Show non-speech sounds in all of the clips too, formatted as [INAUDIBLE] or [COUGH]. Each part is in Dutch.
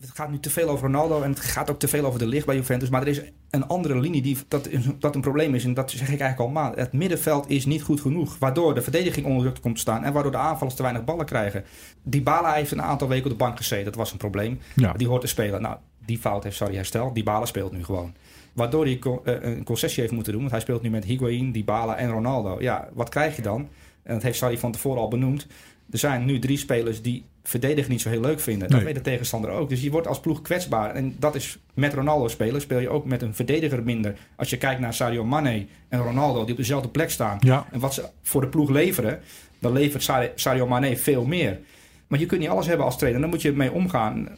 het gaat nu te veel over Ronaldo en het gaat ook te veel over de licht bij Juventus. Maar er is een andere linie die dat, dat een probleem is. En dat zeg ik eigenlijk al maar. Het middenveld is niet goed genoeg. Waardoor de verdediging onder druk komt te staan. En waardoor de aanvallers te weinig ballen krijgen. Dybala heeft een aantal weken op de bank gezeten. Dat was een probleem. Ja. Die hoort te spelen. Nou, die fout heeft Sarri hersteld. Dybala speelt nu gewoon. Waardoor hij eh, een concessie heeft moeten doen. Want hij speelt nu met Higuain, Dybala en Ronaldo. Ja, wat krijg je dan? En dat heeft Sarri van tevoren al benoemd. Er zijn nu drie spelers die verdedigen niet zo heel leuk vinden. Dat Nee. weet de tegenstander ook. Dus je wordt als ploeg kwetsbaar. En dat is met Ronaldo spelen. Speel je ook met een verdediger minder. Als je kijkt naar Sadio Mane en Ronaldo die op dezelfde plek staan. Ja. En wat ze voor de ploeg leveren, dan levert Sa- Sadio Mane veel meer. Maar je kunt niet alles hebben als trainer. Daar moet je mee omgaan.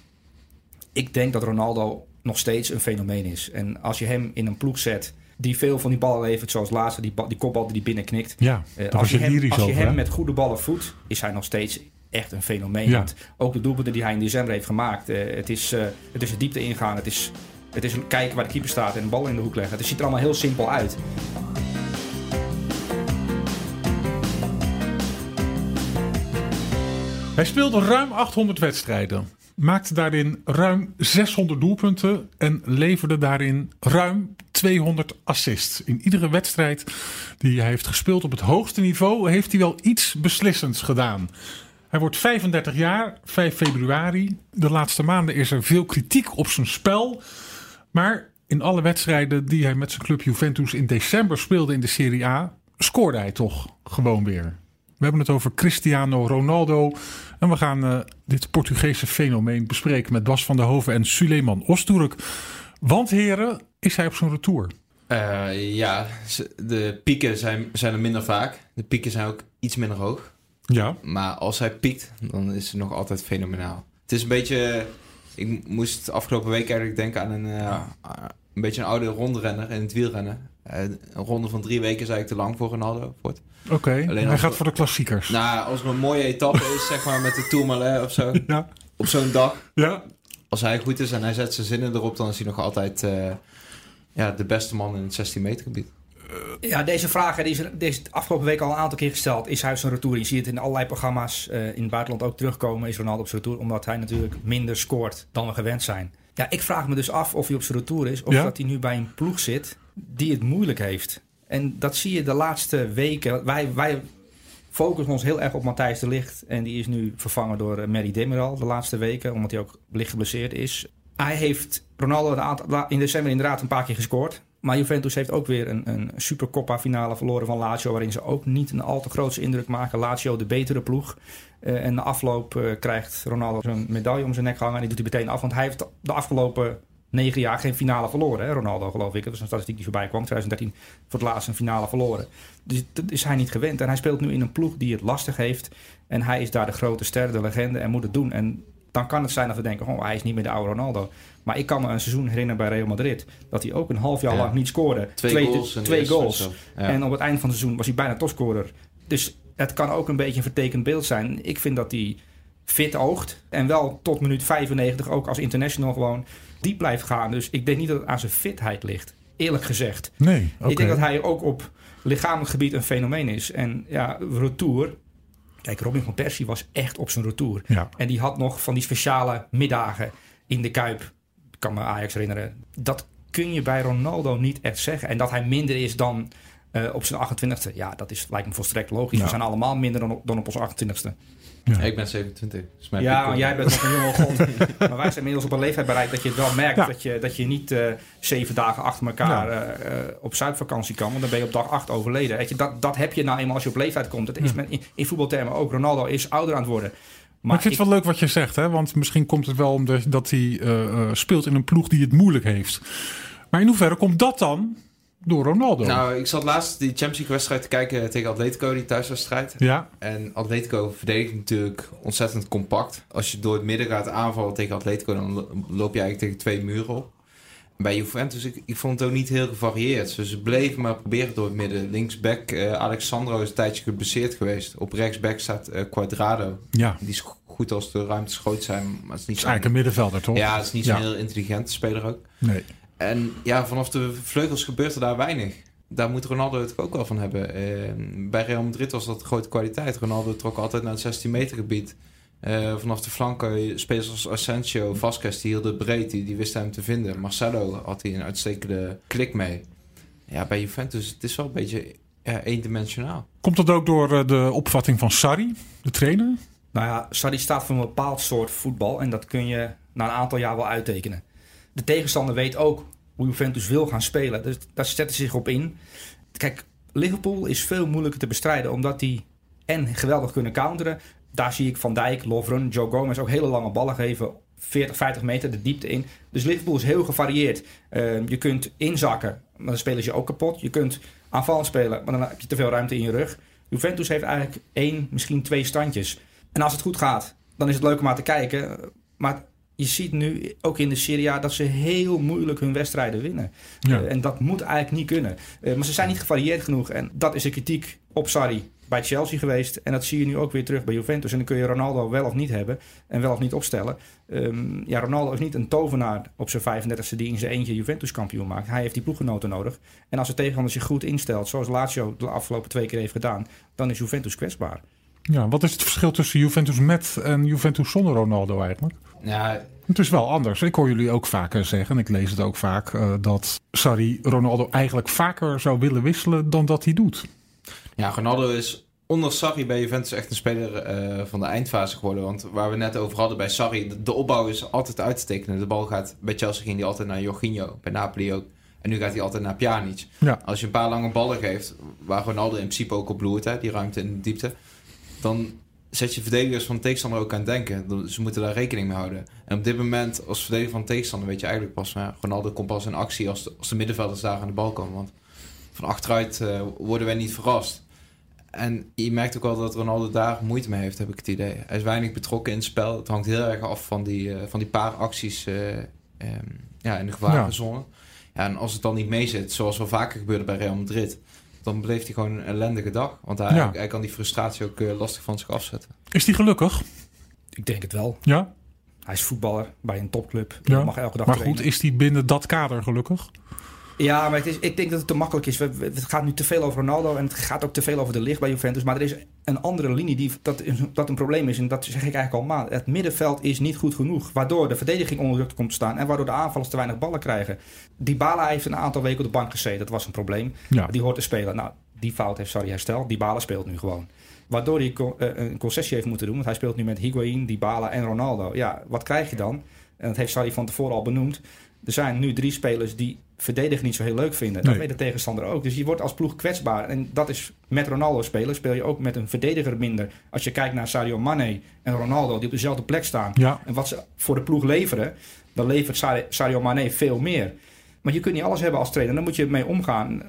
Ik denk dat Ronaldo nog steeds een fenomeen is. En als je hem in een ploeg zet die veel van die ballen levert, zoals laatste die, die kopbal die binnenknikt. Ja, Eh, als je je hem, als je hem met goede ballen voedt, is hij nog steeds echt een fenomeen. Ja. Ook de doelpunten die hij in december heeft gemaakt, eh, het, is, eh, het is de diepte ingaan. Het is, het is kijken waar de keeper staat en een bal in de hoek leggen. Het ziet er allemaal heel simpel uit. Hij speelde ruim 800 wedstrijden. Maakte daarin ruim 600 doelpunten. En leverde daarin ruim 200 assists. In iedere wedstrijd die hij heeft gespeeld op het hoogste niveau. heeft hij wel iets beslissends gedaan. Hij wordt 35 jaar, 5 februari. De laatste maanden is er veel kritiek op zijn spel. Maar in alle wedstrijden die hij met zijn club Juventus in december speelde in de Serie A, scoorde hij toch gewoon weer. We hebben het over Cristiano Ronaldo. En we gaan eh, dit Portugese fenomeen bespreken met Bas van der Hoven en Suleiman Osturk. Want heren, is hij op zijn retour? Eh, ja, de pieken zijn, zijn er minder vaak. De pieken zijn ook iets minder hoog. Ja. Maar als hij piekt, dan is het nog altijd fenomenaal. Het is een beetje... Ik moest afgelopen week eigenlijk denken aan een, eh, een beetje een oude rondrenner in het wielrennen. Eh, een ronde van drie weken is eigenlijk te lang voor Ronaldo. Oké, hij als gaat we- voor de klassiekers. Nou, als er een mooie etappe is, zeg maar met de Tourmalet of zo. [LAUGHS] Ja. Op zo'n dag. Ja. Als hij goed is en hij zet zijn zinnen erop, dan is hij nog altijd eh, ja, de beste man in het 16 meter gebied. Ja, deze vraag die is, die is de afgelopen week al een aantal keer gesteld. Is hij op zijn retour? Je ziet het in allerlei programma's eh, in het buitenland ook terugkomen. Is Ronaldo op zijn retour? Omdat hij natuurlijk minder scoort dan we gewend zijn. Ja, ik vraag me dus af of hij op zijn retour is. Of Ja? dat hij nu bij een ploeg zit die het moeilijk heeft. En dat zie je de laatste weken. Wij, wij focussen ons heel erg op Matthijs de Ligt. En die is nu vervangen door eh, Mary Demiral de laatste weken. Omdat hij ook licht geblesseerd is. Hij heeft Ronaldo een aantal- in december inderdaad een paar keer gescoord. Maar Juventus heeft ook weer een, een Supercoppa finale verloren van Lazio. Waarin ze ook niet een al te grootse indruk maken. Lazio de betere ploeg. Eh, en de afloop eh, krijgt Ronaldo zo'n medaille om zijn nek hangen. En die doet hij meteen af. Want hij heeft de afgelopen negen jaar geen finale verloren. Hè? Ronaldo geloof ik. Dat was een statistiek die voorbij kwam. 2013 voor het laatst een finale verloren. Dus dat is hij niet gewend. En hij speelt nu in een ploeg die het lastig heeft. En hij is daar de grote ster, de legende en moet het doen. En dan kan het zijn dat we denken, oh, hij is niet meer de oude Ronaldo. Maar ik kan me een seizoen herinneren bij Real Madrid... dat hij ook een half jaar Ja. lang niet scoorde. Twee, goals. twee goals. Ja. En op het eind van het seizoen was hij bijna topscorer. Dus het kan ook een beetje een vertekend beeld zijn. Ik vind dat hij fit oogt. En wel tot minuut 95 ook als international gewoon diep blijft gaan. Dus ik denk niet dat het aan zijn fitheid ligt. Eerlijk gezegd. Nee. Ik denk dat hij ook op lichamelijk gebied een fenomeen is. En ja, retour. Kijk, Robin van Persie was echt op zijn retour. Ja. En die had nog van die speciale middagen in de Kuip. Ik kan me Ajax herinneren. Dat kun je bij Ronaldo niet echt zeggen. En dat hij minder is dan eh, op zijn 28e. Ja, dat is, lijkt me volstrekt logisch. Ja. We zijn allemaal minder dan op, dan op onze 28e. Ja. Ik ben 27. Dus mijn Ja, piek jij bent nog een jonge [LAUGHS] god. maar wij zijn inmiddels op een leeftijd bereikt dat je het wel merkt. Ja. Dat, je, dat je niet eh, zeven dagen achter elkaar Ja. eh, eh, op zuidvakantie kan. Want dan ben je op dag acht overleden. Weet je, dat, dat heb je nou eenmaal als je op leeftijd komt. Dat is Ja. met, in, in voetbaltermen ook. Ronaldo is ouder aan het worden. Maar, ik vind het wel leuk wat je zegt, hè? want misschien komt het wel omdat dat hij eh, eh, speelt in een ploeg die het moeilijk heeft. Maar in hoeverre komt dat dan door Ronaldo? Nou, ik zat laatst die Champions League wedstrijd te kijken tegen Atletico, die thuiswedstrijd. ja, En Atletico verdedigt natuurlijk ontzettend compact. Als je door het midden gaat aanvallen tegen Atletico, dan lo- loop je eigenlijk tegen twee muren op. Bij Juventus, ik, ik vond het ook niet heel gevarieerd. Dus ze bleven maar proberen door het midden. Linksback, eh Alexandro is een tijdje geblesseerd geweest. Op rechtsback staat eh, Quadrado. ja. Die is go- goed als de ruimtes groot zijn, maar het is niet is eigenlijk een middenvelder, toch? Ja, het is niet zo'n Ja. heel intelligente speler ook. Nee. En ja, vanaf de vleugels gebeurt er daar weinig. Daar moet Ronaldo het ook wel van hebben. Eh, bij Real Madrid was dat een grote kwaliteit. Ronaldo trok altijd naar het 16 meter gebied. Eh, vanaf de flanken, spelers als Asensio, Vasquez, die hielden breed, die, die wisten hem te vinden. Marcelo had hij een uitstekende klik mee. Ja, bij Juventus, het is wel een beetje ja, eendimensionaal. Komt dat ook door eh, de opvatting van Sarri, de trainer? Nou ja, Sarri staat voor een bepaald soort voetbal en dat kun je na een aantal jaar wel uittekenen. De tegenstander weet ook hoe Juventus wil gaan spelen, dus daar zetten ze zich op in. Kijk, Liverpool is veel moeilijker te bestrijden omdat die en geweldig kunnen counteren. Daar zie ik Van Dijk, Lovren, Joe Gomez ook hele lange ballen geven. 40, 50 meter de diepte in. Dus Liverpool is heel gevarieerd. Uh, je kunt inzakken, maar dan spelen ze je ook kapot. Je kunt aanvallend spelen, maar dan heb je te veel ruimte in je rug. Juventus heeft eigenlijk één, misschien twee standjes. En als het goed gaat, dan is het leuk om maar te kijken. Maar je ziet nu ook in de Serie A dat ze heel moeilijk hun wedstrijden winnen. Ja. Uh, en dat moet eigenlijk niet kunnen. Uh, maar ze zijn niet gevarieerd genoeg. En dat is de kritiek op Sarri bij Chelsea geweest. En dat zie je nu ook weer terug bij Juventus. En dan kun je Ronaldo wel of niet hebben. En wel of niet opstellen. Um, ja, Ronaldo is niet een tovenaar op zijn 35e die in zijn eentje Juventus kampioen maakt. Hij heeft die ploeggenoten nodig. En als de tegenstander zich goed instelt, zoals Lazio de afgelopen twee keer heeft gedaan, dan is Juventus kwetsbaar. Ja, wat is het verschil tussen Juventus met en Juventus zonder Ronaldo eigenlijk? Ja, Het is wel anders. Ik hoor jullie ook vaker zeggen, en ik lees het ook vaak, uh, dat Sarri Ronaldo eigenlijk vaker zou willen wisselen dan dat hij doet. Ja, Ronaldo is onder Sarri bij Juventus echt een speler uh, van de eindfase geworden. Want waar we net over hadden bij Sarri, de, de, opbouw is altijd uit te tekenen. De bal gaat, bij Chelsea ging hij altijd naar Jorginho, bij Napoli ook. En nu gaat hij altijd naar Pjanic. Ja. Als je een paar lange ballen geeft, waar Ronaldo in principe ook op bloeit, hè, die ruimte in de diepte, dan zet je verdedigers van de tegenstander ook aan het denken. Ze moeten daar rekening mee houden. En op dit moment, als verdediger van de tegenstander, weet je eigenlijk pas, ja, Ronaldo komt pas in actie als de, als de middenvelders daar aan de bal komen. Want van achteruit uh, worden wij niet verrast. En je merkt ook wel dat Ronaldo daar moeite mee heeft, heb ik het idee. Hij is weinig betrokken in het spel. Het hangt heel erg af van die, uh, van die paar acties uh, um, ja, in de gevarenzone. Ja. ja, en als het dan niet meezit, zoals wel vaker gebeurde bij Real Madrid... dan beleeft hij gewoon een ellendige dag. Want hij, ja. hij kan die frustratie ook uh, lastig van zich afzetten. Is hij gelukkig? Ik denk het wel. Ja? Hij is voetballer bij een topclub. Ja. mag elke dag maar trainen. goed, is hij binnen dat kader gelukkig? Ja, maar het is, ik denk dat het te makkelijk is. We, we, het gaat nu te veel over Ronaldo en het gaat ook te veel over de licht bij Juventus. Maar er is een andere linie die dat, dat een probleem is. En dat zeg ik eigenlijk al maand. Het middenveld is niet goed genoeg. Waardoor de verdediging onder druk komt te staan. En waardoor de aanvallers te weinig ballen krijgen. Dybala heeft een aantal weken op de bank gezeten. Dat was een probleem. Ja. Die hoort te spelen. Nou, die fout heeft Sarri hersteld. Dybala speelt nu gewoon. Waardoor hij een concessie heeft moeten doen. Want hij speelt nu met Higuain, Dybala en Ronaldo. Ja, wat krijg je dan? En dat heeft Sarri van tevoren al benoemd. Er zijn nu drie spelers die verdedigen niet zo heel leuk vinden. Nee. Dat weet de tegenstander ook. Dus je wordt als ploeg kwetsbaar. En dat is met Ronaldo spelen. Speel je ook met een verdediger minder. Als je kijkt naar Sadio Mane en Ronaldo die op dezelfde plek staan. Ja. En wat ze voor de ploeg leveren, dan levert Sadio Mane veel meer. Maar je kunt niet alles hebben als trainer. Daar moet je mee omgaan.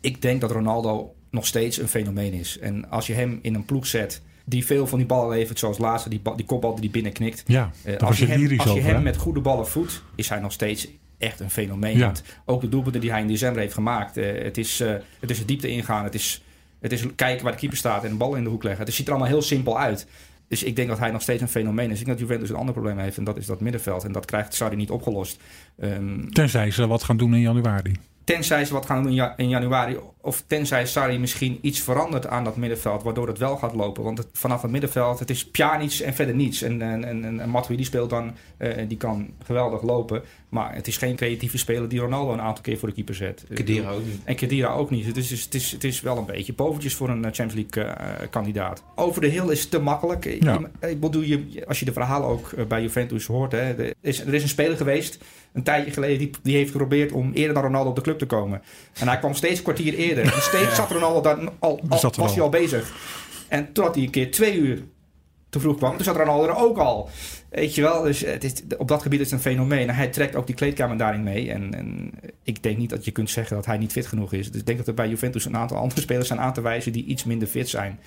Ik denk dat Ronaldo nog steeds een fenomeen is. En als je hem in een ploeg zet die veel van die ballen levert, zoals laatste die, die kopbal die binnen knikt. Ja, Uh, was als je hem, als je over, hem met goede ballen voedt, is hij nog steeds echt een fenomeen. Ja. Ook de doelpunten die hij in december heeft gemaakt. eh, het, is, eh, het is de diepte ingaan. Het is, het is kijken waar de keeper staat en een bal in de hoek leggen. Het ziet er allemaal heel simpel uit. Dus ik denk dat hij nog steeds een fenomeen is. Ik denk dat Juventus een ander probleem heeft. En dat is dat middenveld. En dat krijgt Sarri niet opgelost. Ehm, Tenzij ze wat gaan doen in januari. Tenzij ze wat gaan doen in, ja- in januari. Of tenzij Sarri misschien iets verandert aan dat middenveld. Waardoor het wel gaat lopen. Want het, vanaf het middenveld, het is Pjanic en verder niets. En, en, en, en Matuidi speelt dan, eh, die kan geweldig lopen. Maar het is geen creatieve speler die Ronaldo een aantal keer voor de keeper zet. Kedira ook niet. En Kedira ook niet. Dus het is, het is, het is wel een beetje poventjes voor een eh, Champions League eh, kandidaat. Over de hill is het te makkelijk. Ja. Ik bedoel, je, als je de verhalen ook bij Juventus hoort. Hè, er, is, er is een speler geweest, een tijdje geleden, die, die heeft geprobeerd om eerder dan Ronaldo op de club te komen. En hij kwam steeds een kwartier eerder. Steeds zat Ronaldo daar al, al zat er was al. hij al bezig. En toen had hij een keer twee uur te vroeg kwam. Toen zat Ronaldo er ook al. Weet je wel, dus het is, op dat gebied is het een fenomeen. En hij trekt ook die kleedkamer daarin mee. En, en ik denk niet dat je kunt zeggen dat hij niet fit genoeg is. Dus ik denk dat er bij Juventus een aantal andere [LAUGHS] spelers zijn aan te wijzen die iets minder fit zijn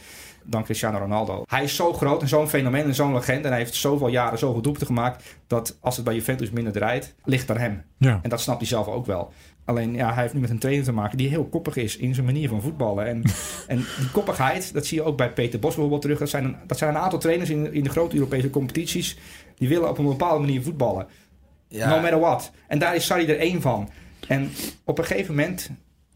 dan Cristiano Ronaldo. Hij is zo groot en zo'n fenomeen en zo'n legende. En hij heeft zoveel jaren zoveel doelpunten gemaakt. Dat als het bij Juventus minder draait, ligt aan hem. Ja. En dat snapt hij zelf ook wel. Alleen ja, hij heeft nu met een trainer te maken die heel koppig is in zijn manier van voetballen. En, [LAUGHS] en die koppigheid, dat zie je ook bij Peter Bos bijvoorbeeld terug. Dat zijn een, dat zijn een aantal trainers in, in de grote Europese competities. Die willen op een bepaalde manier voetballen. Ja, No matter what. En daar is Sarri er één van. En op een gegeven moment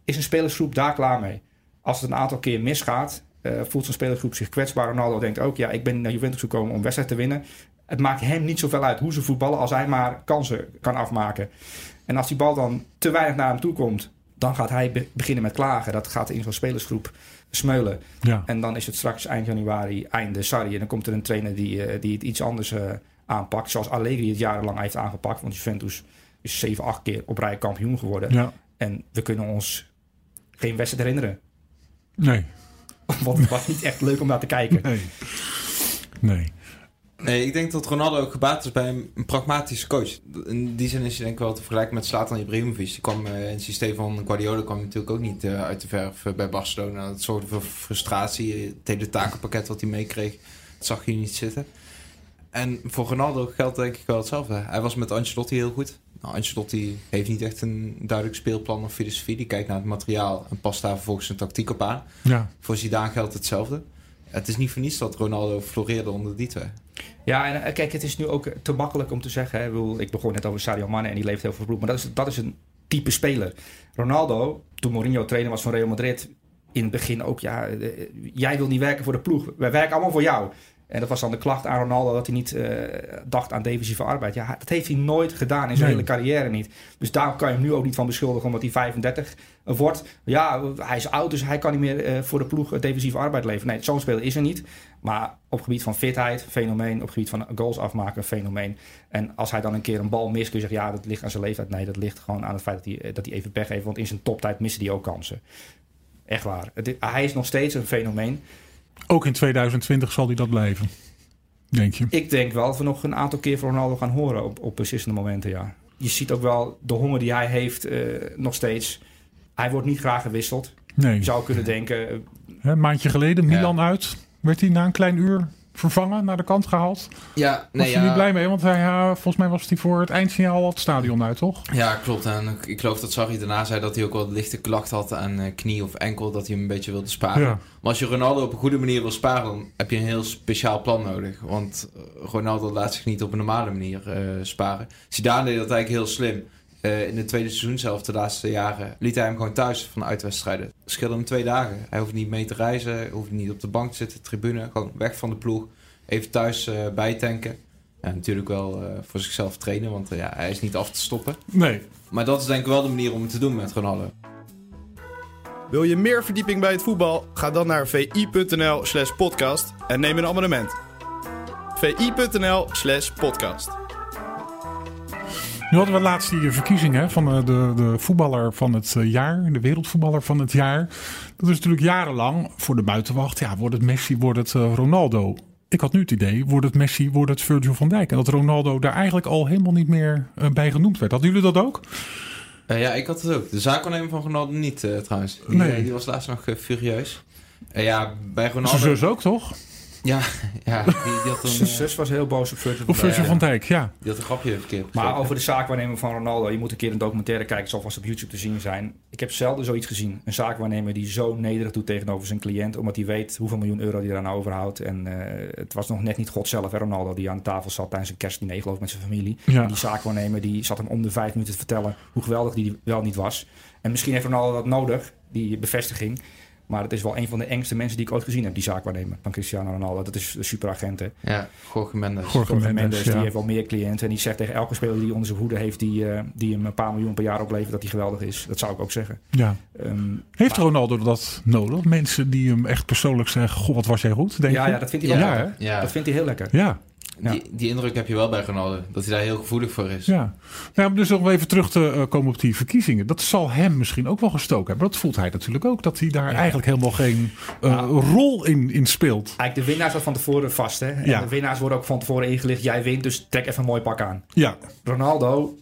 is een spelersgroep daar klaar mee. Als het een aantal keer misgaat, eh, voelt zijn spelersgroep zich kwetsbaar. Ronaldo denkt ook, ja, ik ben naar Juventus gekomen om wedstrijd te winnen. Het maakt hem niet zoveel uit hoe ze voetballen als hij maar kansen kan afmaken. En als die bal dan te weinig naar hem toe komt, dan gaat hij be- beginnen met klagen. Dat gaat in zo'n spelersgroep smeulen. Ja. En dan is het straks eind januari, einde Sarri. En dan komt er een trainer die, eh, die het iets anders eh, aanpakt. Zoals Allegri het jarenlang heeft aangepakt. Want Juventus is 7, 8 keer op rij kampioen geworden. ja. En we kunnen ons geen wedstrijd herinneren. Nee. [LAUGHS] Want het was niet echt leuk om naar te kijken. Nee. Nee. Nee, ik denk dat Ronaldo ook gebaat is bij een, een pragmatische coach. In die zin is hij denk ik wel te vergelijken met Zlatan Ibrahimovic. Die kwam eh, in het systeem van Guardiola kwam natuurlijk ook niet eh, uit de verf eh, bij Barcelona. Dat zorgde voor frustratie. Het hele takenpakket wat hij meekreeg, dat zag je niet zitten. En voor Ronaldo geldt denk ik wel hetzelfde. Hij was met Ancelotti heel goed. Nou, Ancelotti heeft niet echt een duidelijk speelplan of filosofie. Die kijkt naar het materiaal en past daar vervolgens een tactiek op aan. Ja. Voor Zidane geldt hetzelfde. Het is niet voor niets dat Ronaldo floreerde onder die twee. Ja, en eh, kijk, het is nu ook te makkelijk om te zeggen. Hè. Ik, begon net over Sadio Mane en die leeft heel veel bloed. Maar dat is, dat is een type speler. Ronaldo, toen Mourinho trainer was van Real Madrid... in het begin ook, ja, eh, jij wil niet werken voor de ploeg. Wij werken allemaal voor jou. En dat was dan de klacht aan Ronaldo dat hij niet eh, dacht aan defensieve arbeid. Ja, dat heeft hij nooit gedaan in zijn Nee. hele carrière niet. Dus daar kan je hem nu ook niet van beschuldigen omdat hij 35 wordt. Ja, hij is oud, dus hij kan niet meer eh, voor de ploeg eh, defensieve arbeid leveren. Nee, zo'n speler is er niet. Maar op gebied van fitheid, fenomeen. Op gebied van goals afmaken, fenomeen. En als hij dan een keer een bal mist, kun je zeggen... ja, dat ligt aan zijn leeftijd. Nee, dat ligt gewoon aan het feit dat hij, eh, dat hij even pech heeft. Want in zijn toptijd miste hij ook kansen. Echt waar. Het- hij is nog steeds een fenomeen. Ook in 2020 zal hij dat blijven. Denk je? Ik denk wel dat we nog een aantal keer van Ronaldo gaan horen op, op beslissende momenten, ja. Je ziet ook wel de honger die hij heeft eh, nog steeds. Hij wordt niet graag gewisseld. Nee. Je zou kunnen denken, eh, Hè, Een maandje geleden, Ja. Milan uit. Werd hij na een klein uur vervangen, naar de kant gehaald. Ja, Was hij niet blij mee? Want hij, ja, volgens mij was hij voor het eindsignaal al het stadion uit, toch? Ja, klopt. En ik, ik geloof dat Sarri daarna zei dat hij ook wel lichte klacht had aan eh, knie of enkel, dat hij hem een beetje wilde sparen. Ja. Maar als je Ronaldo op een goede manier wil sparen, dan heb je een heel speciaal plan nodig. Want eh, Ronaldo laat zich niet op een normale manier eh, sparen. Zidane deed dat eigenlijk heel slim. Eh, in het tweede seizoen zelf, de laatste jaren, liet hij hem gewoon thuis van uitwedstrijden. Het scheelde hem twee dagen. Hij hoeft niet mee te reizen, hij hoeft niet op de bank te zitten, tribune. Gewoon weg van de ploeg, even thuis eh, bijtanken. En natuurlijk wel eh, voor zichzelf trainen, want ja, hij is niet af te stoppen. Nee. Maar dat is denk ik wel de manier om het te doen met Ronaldo. Wil je meer verdieping bij het voetbal? Ga dan naar vi.nl slash podcast en neem een abonnement. vi.nl slash podcast. Nu hadden we laatst die verkiezing hè, van eh, de, de voetballer van het eh, jaar, de wereldvoetballer van het jaar. Dat is natuurlijk jarenlang voor de buitenwacht. Ja, wordt het Messi, wordt het eh, Ronaldo? Ik had nu het idee, wordt het Messi, wordt het Virgil van Dijk? En dat Ronaldo daar eigenlijk al helemaal niet meer bij genoemd werd. Hadden jullie dat ook? Ja, ik had het ook. De zaakwaarnemer van Ronaldo niet trouwens. Die, Nee. die was laatst nog eh, furieus. Ja, bij Zijn Ronaldo... zus ook, toch? Ja, [LAUGHS] ja die, die had [LAUGHS] een, zijn eh, zus was heel boos op Virgil Of van Virgil Dijk. van Dijk, ja. die had een grapje verkeerd Maar over de zaakwaarnemer van Ronaldo, je moet een keer een documentaire kijken, zal vast op YouTube te zien zijn. Ik heb zelden zoiets gezien. Een zaakwaarnemer die zo nederig doet tegenover zijn cliënt, omdat hij weet hoeveel miljoen euro hij eraan overhoudt. En eh, het was nog net niet God zelf, hè, Ronaldo, die aan de tafel zat tijdens een kerstdiner, geloof ik, met zijn familie. Ja. En die zaakwaarnemer die zat hem om de vijf minuten te vertellen hoe geweldig die wel niet was. En misschien heeft Ronaldo dat nodig, die bevestiging. Maar het is wel een van de engste mensen die ik ooit gezien heb, die zaakwaarnemer van Cristiano Ronaldo. Dat is de superagent. hè. Ja, Jorge Mendes. Jorge Jorge Mendes, Mendes, ja. die heeft wel meer cliënten. En die zegt tegen elke speler die onder zijn hoede heeft, die, eh, die hem een paar miljoen per jaar oplevert, dat hij geweldig is. Dat zou ik ook zeggen. ja. Ehm, Heeft maar- Ronaldo dat nodig? Mensen die hem echt persoonlijk zeggen, goh, wat was jij goed? Denk Ja, je? ja, dat vindt hij wel Ja, lekker. Ja, Dat vindt hij heel lekker. ja. Ja. Die, die indruk heb je wel bij Ronaldo. Dat hij daar heel gevoelig voor is. Ja. Nou, om dus nog even terug te eh, komen op die verkiezingen. Dat zal hem misschien ook wel gestoken hebben. Dat voelt hij natuurlijk ook. Dat hij daar Ja. eigenlijk helemaal geen eh, rol in, in speelt. Eigenlijk de winnaar staat van tevoren vast. Hè? En Ja. de winnaars worden ook van tevoren ingelicht. Jij wint, dus trek even een mooi pak aan. Ja, Ronaldo,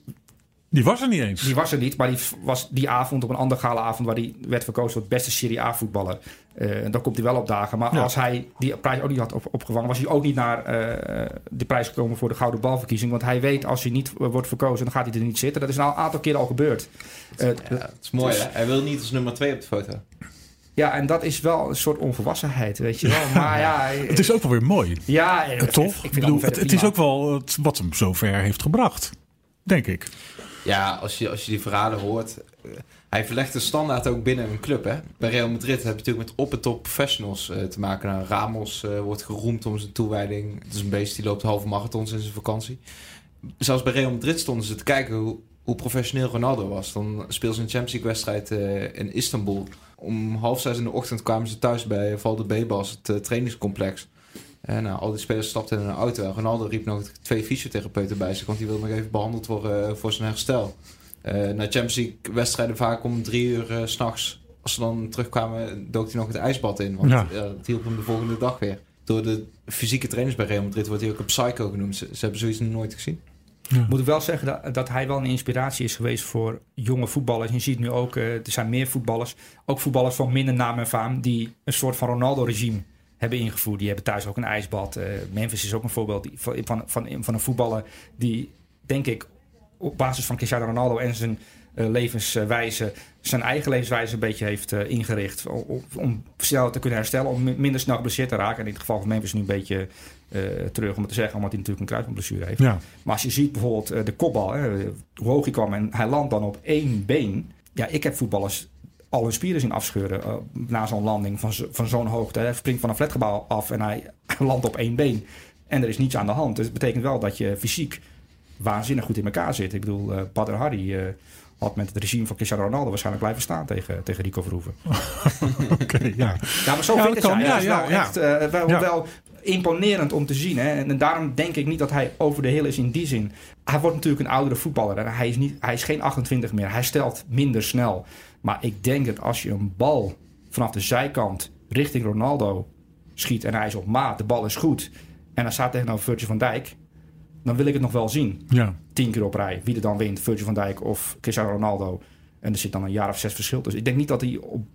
die was er niet eens. die was er niet, maar die was die avond op een andere gala avond waar hij werd verkozen tot beste Serie A voetballer. Eh daar komt hij wel op dagen. Maar Ja. als hij die prijs ook niet had op, opgevangen, was hij ook niet naar eh, de prijs gekomen voor de Gouden Balverkiezing. Want hij weet, als hij niet eh, wordt verkozen, dan gaat hij er niet zitten. Dat is nou een aantal keren al gebeurd. Ja, het is mooi hè. Hij wil niet als nummer 2 op de foto. ja, en dat is wel een soort onvolwassenheid, weet je wel. Maar ja, [LAUGHS] Het is ook wel weer mooi. ja, toch? Ik vind Ik bedoel, het, het, het is ook wel het, wat hem zover heeft gebracht. Denk ik. Ja, als je, als je die verhalen hoort. eh, hij verlegt de standaard ook binnen een club. Hè? Bij Real Madrid heb je natuurlijk met op en top professionals eh, te maken. Nou, Ramos eh, wordt geroemd om zijn toewijding. Het is een beest die loopt halve marathons in zijn vakantie. Zelfs bij Real Madrid stonden ze te kijken hoe, hoe professioneel Ronaldo was. Dan speelde ze een Champions League wedstrijd in Istanbul. Om half zes in de ochtend kwamen ze thuis bij Valde Bebas, het trainingscomplex. En nou, al die spelers stapten in een auto. En Ronaldo riep nog twee fysiotherapeuten bij zich, want die wilde nog even behandeld worden eh, voor zijn herstel. Eh na Champions League wedstrijden vaak om drie uur s s'nachts. Als ze dan terugkwamen, dook hij nog het ijsbad in. Want Ja. ja. het hielp hem de volgende dag weer. Door de fysieke trainers bij Real Madrid wordt hij ook een psycho genoemd. Ze, ze hebben zoiets nog nooit gezien. Moet ik wel zeggen dat, dat hij wel een inspiratie is geweest voor jonge voetballers. Je ziet nu ook, eh, er zijn meer voetballers, ook voetballers van minder naam en faam, die een soort van Ronaldo-regime hebben ingevoerd. Die hebben thuis ook een ijsbad. Eh, Memphis is ook een voorbeeld die- van, van, van, van een voetballer die, denk ik, op basis van Cristiano Ronaldo en zijn eh, levenswijze, zijn eigen levenswijze een beetje heeft eh, ingericht. Om, om snel te kunnen herstellen, om mi- minder snel geblesseerd te raken. En in het geval van Memphis nu een beetje terug om het te zeggen, omdat hij natuurlijk een kruisbandblessure heeft. Ja, Maar als je ziet bijvoorbeeld de kopbal, hè, hoe hoog hij kwam en hij landt dan op één been. Ja, ik heb voetballers al hun spieren zien afscheuren eh, na zo'n landing van, van zo'n hoogte. Hij springt van een flatgebouw af en hij [LAUGHS] landt op één been. En er is niets aan de hand. Dus het betekent wel dat je fysiek waanzinnig goed in elkaar zit. Ik bedoel, eh Badr Hari eh, had met het regime van Cristiano Ronaldo waarschijnlijk blijven staan tegen, tegen Rico Verhoeven. [LAUGHS] oké, ja. Ja, maar zo Ja, is kan. hij. Ja, ja, ja. echt wel imponerend om te zien. Hè? En, en daarom denk ik niet dat hij over de hill is in die zin. Hij wordt natuurlijk een oudere voetballer. En hij, is niet, hij is geen 28 meer. Hij stelt minder snel. Maar ik denk dat als je een bal vanaf de zijkant richting Ronaldo schiet... en hij is op maat, de bal is goed... en hij staat tegenover Virgil van Dijk... dan wil ik het nog wel zien. ja. Tien keer op rij. Wie er dan wint, Virgil van Dijk of Cristiano Ronaldo. En er zit dan een jaar of zes verschil tussen. Ik denk niet dat hij op,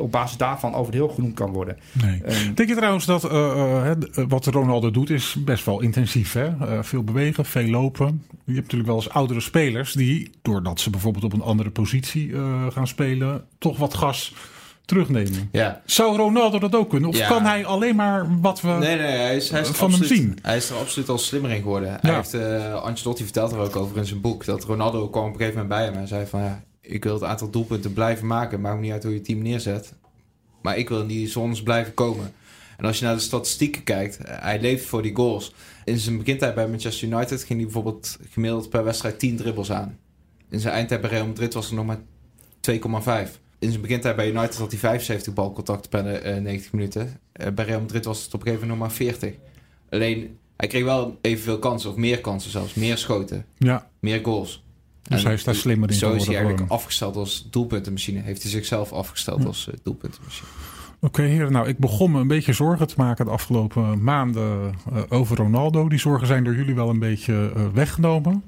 op basis daarvan over de hill genoemd kan worden. Nee. Ehm, Denk je trouwens dat eh, eh, wat Ronaldo doet is best wel intensief? Hè? Eh, veel bewegen, veel lopen. Je hebt natuurlijk wel eens oudere spelers die, doordat ze bijvoorbeeld op een andere positie eh, gaan spelen, toch wat gas terugnemen. Ja. Zou Ronaldo dat ook kunnen? Of Ja. kan hij alleen maar wat we... Nee, nee, hij is, hij is er Van hem zien. Hij is er absoluut al slimmer in geworden. Hij Ja. heeft, eh Ancelotti vertelt er ook over in zijn boek, dat Ronaldo kwam op een gegeven moment bij hem en zei van, ja, ik wil het aantal doelpunten blijven maken, maakt niet uit hoe je team neerzet. Maar ik wil in die zones blijven komen. En als je naar de statistieken kijkt, eh, hij leeft voor die goals. In zijn begintijd bij Manchester United ging hij bijvoorbeeld gemiddeld per wedstrijd 10 dribbles aan. In zijn eindtijd bij Real Madrid was er nog maar 2,5. In zijn begintijd bij United had hij 75 balcontacten per eh, 90 minuten. Eh, bij Real Madrid was het op een gegeven moment nog maar 40. Alleen, hij kreeg wel evenveel kansen, of meer kansen zelfs. Meer schoten, Ja, meer goals. Dus En hij is daar slimmer in Zo is hij eigenlijk gewoon. afgesteld als doelpuntenmachine. Heeft hij zichzelf afgesteld als eh, doelpuntenmachine. Oké, heren. Nou, ik begon me een beetje zorgen te maken de afgelopen maanden eh, over Ronaldo. Die zorgen zijn door jullie wel een beetje eh, weggenomen.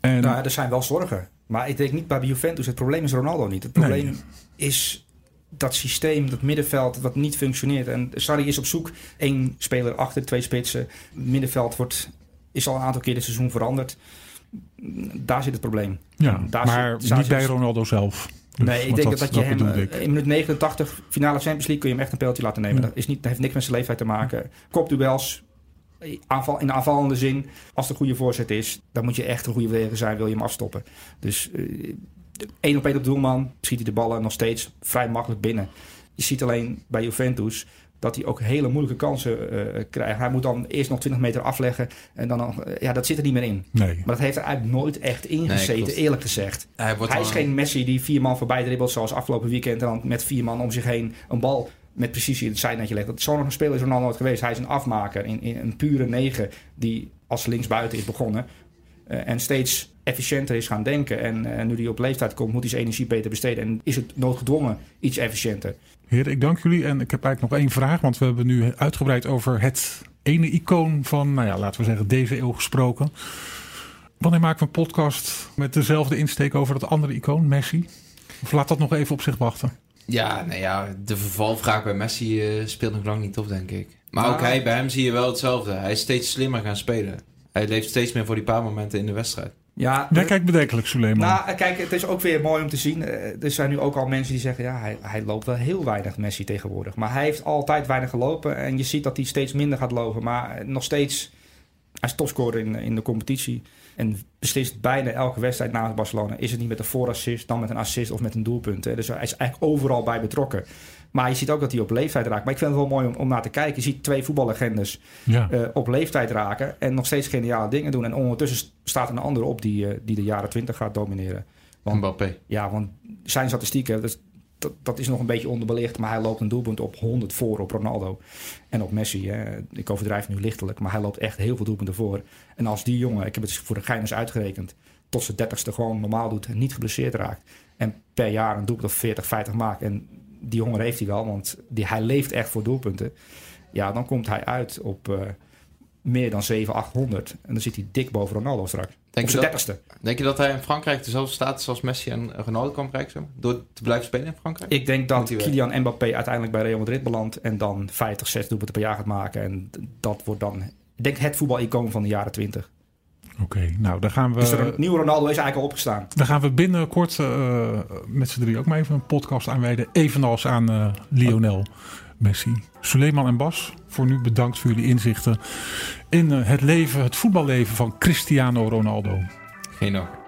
En Nou, er zijn wel zorgen. Maar ik denk niet bij Juventus. Het probleem is Ronaldo niet. Het probleem Nee. is dat systeem, dat middenveld, wat niet functioneert. En Sarri is op zoek. Één speler achter, twee spitsen. Het middenveld wordt, is al een aantal keer dit seizoen veranderd. Daar zit het probleem. ja, daar maar zit- niet bij Ronaldo zelf. Dus, nee, ik denk dat, je hem eh, in minuut 89, finale Champions League, kun je hem echt een penalty laten nemen. Ja. Dat, is niet, dat heeft niks met zijn leeftijd te maken. Kopduels, aanval, in de aanvallende zin, als een goede voorzet is, dan moet je echt een goede verdediger zijn, wil je hem afstoppen. Dus eh, één op één op doelman, schiet hij de ballen nog steeds vrij makkelijk binnen. Je ziet alleen bij Juventus dat hij ook hele moeilijke kansen eh, krijgt. Hij moet dan eerst nog 20 meter afleggen en dan, nog- eh, ja, dat zit er niet meer in. Nee. Maar dat heeft er eigenlijk nooit echt ingezeten, Nee, eerlijk gezegd. Hij, wordt Hij is dan- geen Messi die vier man voorbij dribbelt zoals afgelopen weekend en dan met vier man om zich heen een bal met precisie in het zijnetje legt. Dat zo'n speler is Ronaldo nooit geweest. Hij is een afmaker, in, in een pure negen die als linksbuiten is begonnen. Eh, en steeds efficiënter is gaan denken. En eh, nu hij op leeftijd komt, moet hij zijn energie beter besteden. En is het noodgedwongen iets efficiënter. Heren, ik dank jullie. En ik heb eigenlijk nog één vraag. Want we hebben nu uitgebreid over het ene icoon van, nou ja, laten we zeggen, deze eeuw gesproken. Wanneer maken we een podcast met dezelfde insteek over dat andere icoon, Messi? Of laat dat nog even op zich wachten? Ja, nou ja, de vervalvraag bij Messi eh, speelt nog lang niet op, denk ik. Maar Nou. ook hij, bij hem zie je wel hetzelfde. Hij is steeds slimmer gaan spelen. Hij leeft steeds meer voor die paar momenten in de wedstrijd. Ja, Jij kijkt bedenkelijk, Suleiman. Nou, kijk, het is ook weer mooi om te zien. Eh, Er zijn nu ook al mensen die zeggen... ja, hij, hij loopt wel heel weinig, Messi, tegenwoordig. Maar hij heeft altijd weinig gelopen. En je ziet dat hij steeds minder gaat lopen. Maar nog steeds... Hij is topscorer in, in de competitie. En beslist bijna elke wedstrijd namens Barcelona. Is het niet met een voorassist, dan met een assist of met een doelpunt. Hè. Dus hij is eigenlijk overal bij betrokken. Maar je ziet ook dat hij op leeftijd raakt. Maar ik vind het wel mooi om, om naar te kijken. Je ziet twee voetballegendes Ja. eh, op leeftijd raken. En nog steeds geniale dingen doen. En ondertussen staat er een andere op die, eh, die de jaren 20 gaat domineren. Want- Mbappé. Ja, want zijn statistieken, dat, dat, dat is nog een beetje onderbelicht. Maar hij loopt een doelpunt op 100 voor op Ronaldo en op Messi. Hè. Ik overdrijf nu lichtelijk, maar hij loopt echt heel veel doelpunten voor. En als die jongen, ik heb het voor de gein eens uitgerekend, tot zijn dertigste gewoon normaal doet en niet geblesseerd raakt. En per jaar een doelpunt of 40, 50 maakt. En die jongen heeft hij wel, want die, hij leeft echt voor doelpunten. Ja, dan komt hij uit op eh, meer dan 7, 800. En dan zit hij dik boven Ronaldo straks. Denk je, dat, dertigste. denk je dat hij in Frankrijk dezelfde status als Messi en Ronaldo kan bereiken? Door te blijven spelen in Frankrijk? Ik denk dat. Kylian Mbappé uiteindelijk bij Real Madrid belandt en dan 50, 60 doelpunten per jaar gaat maken. En dat wordt dan, ik denk, het voetbalicoon van de jaren 20. Oké, nou dan gaan we. dus de nieuwe Ronaldo is eigenlijk al opgestaan. Dan gaan we binnenkort eh, met z'n drie ook maar even een podcast aanwijden. Evenals aan eh, Lionel Messi. Suleiman en Bas, voor nu bedankt voor jullie inzichten in eh, het leven, het voetballeven van Cristiano Ronaldo. Geen dank.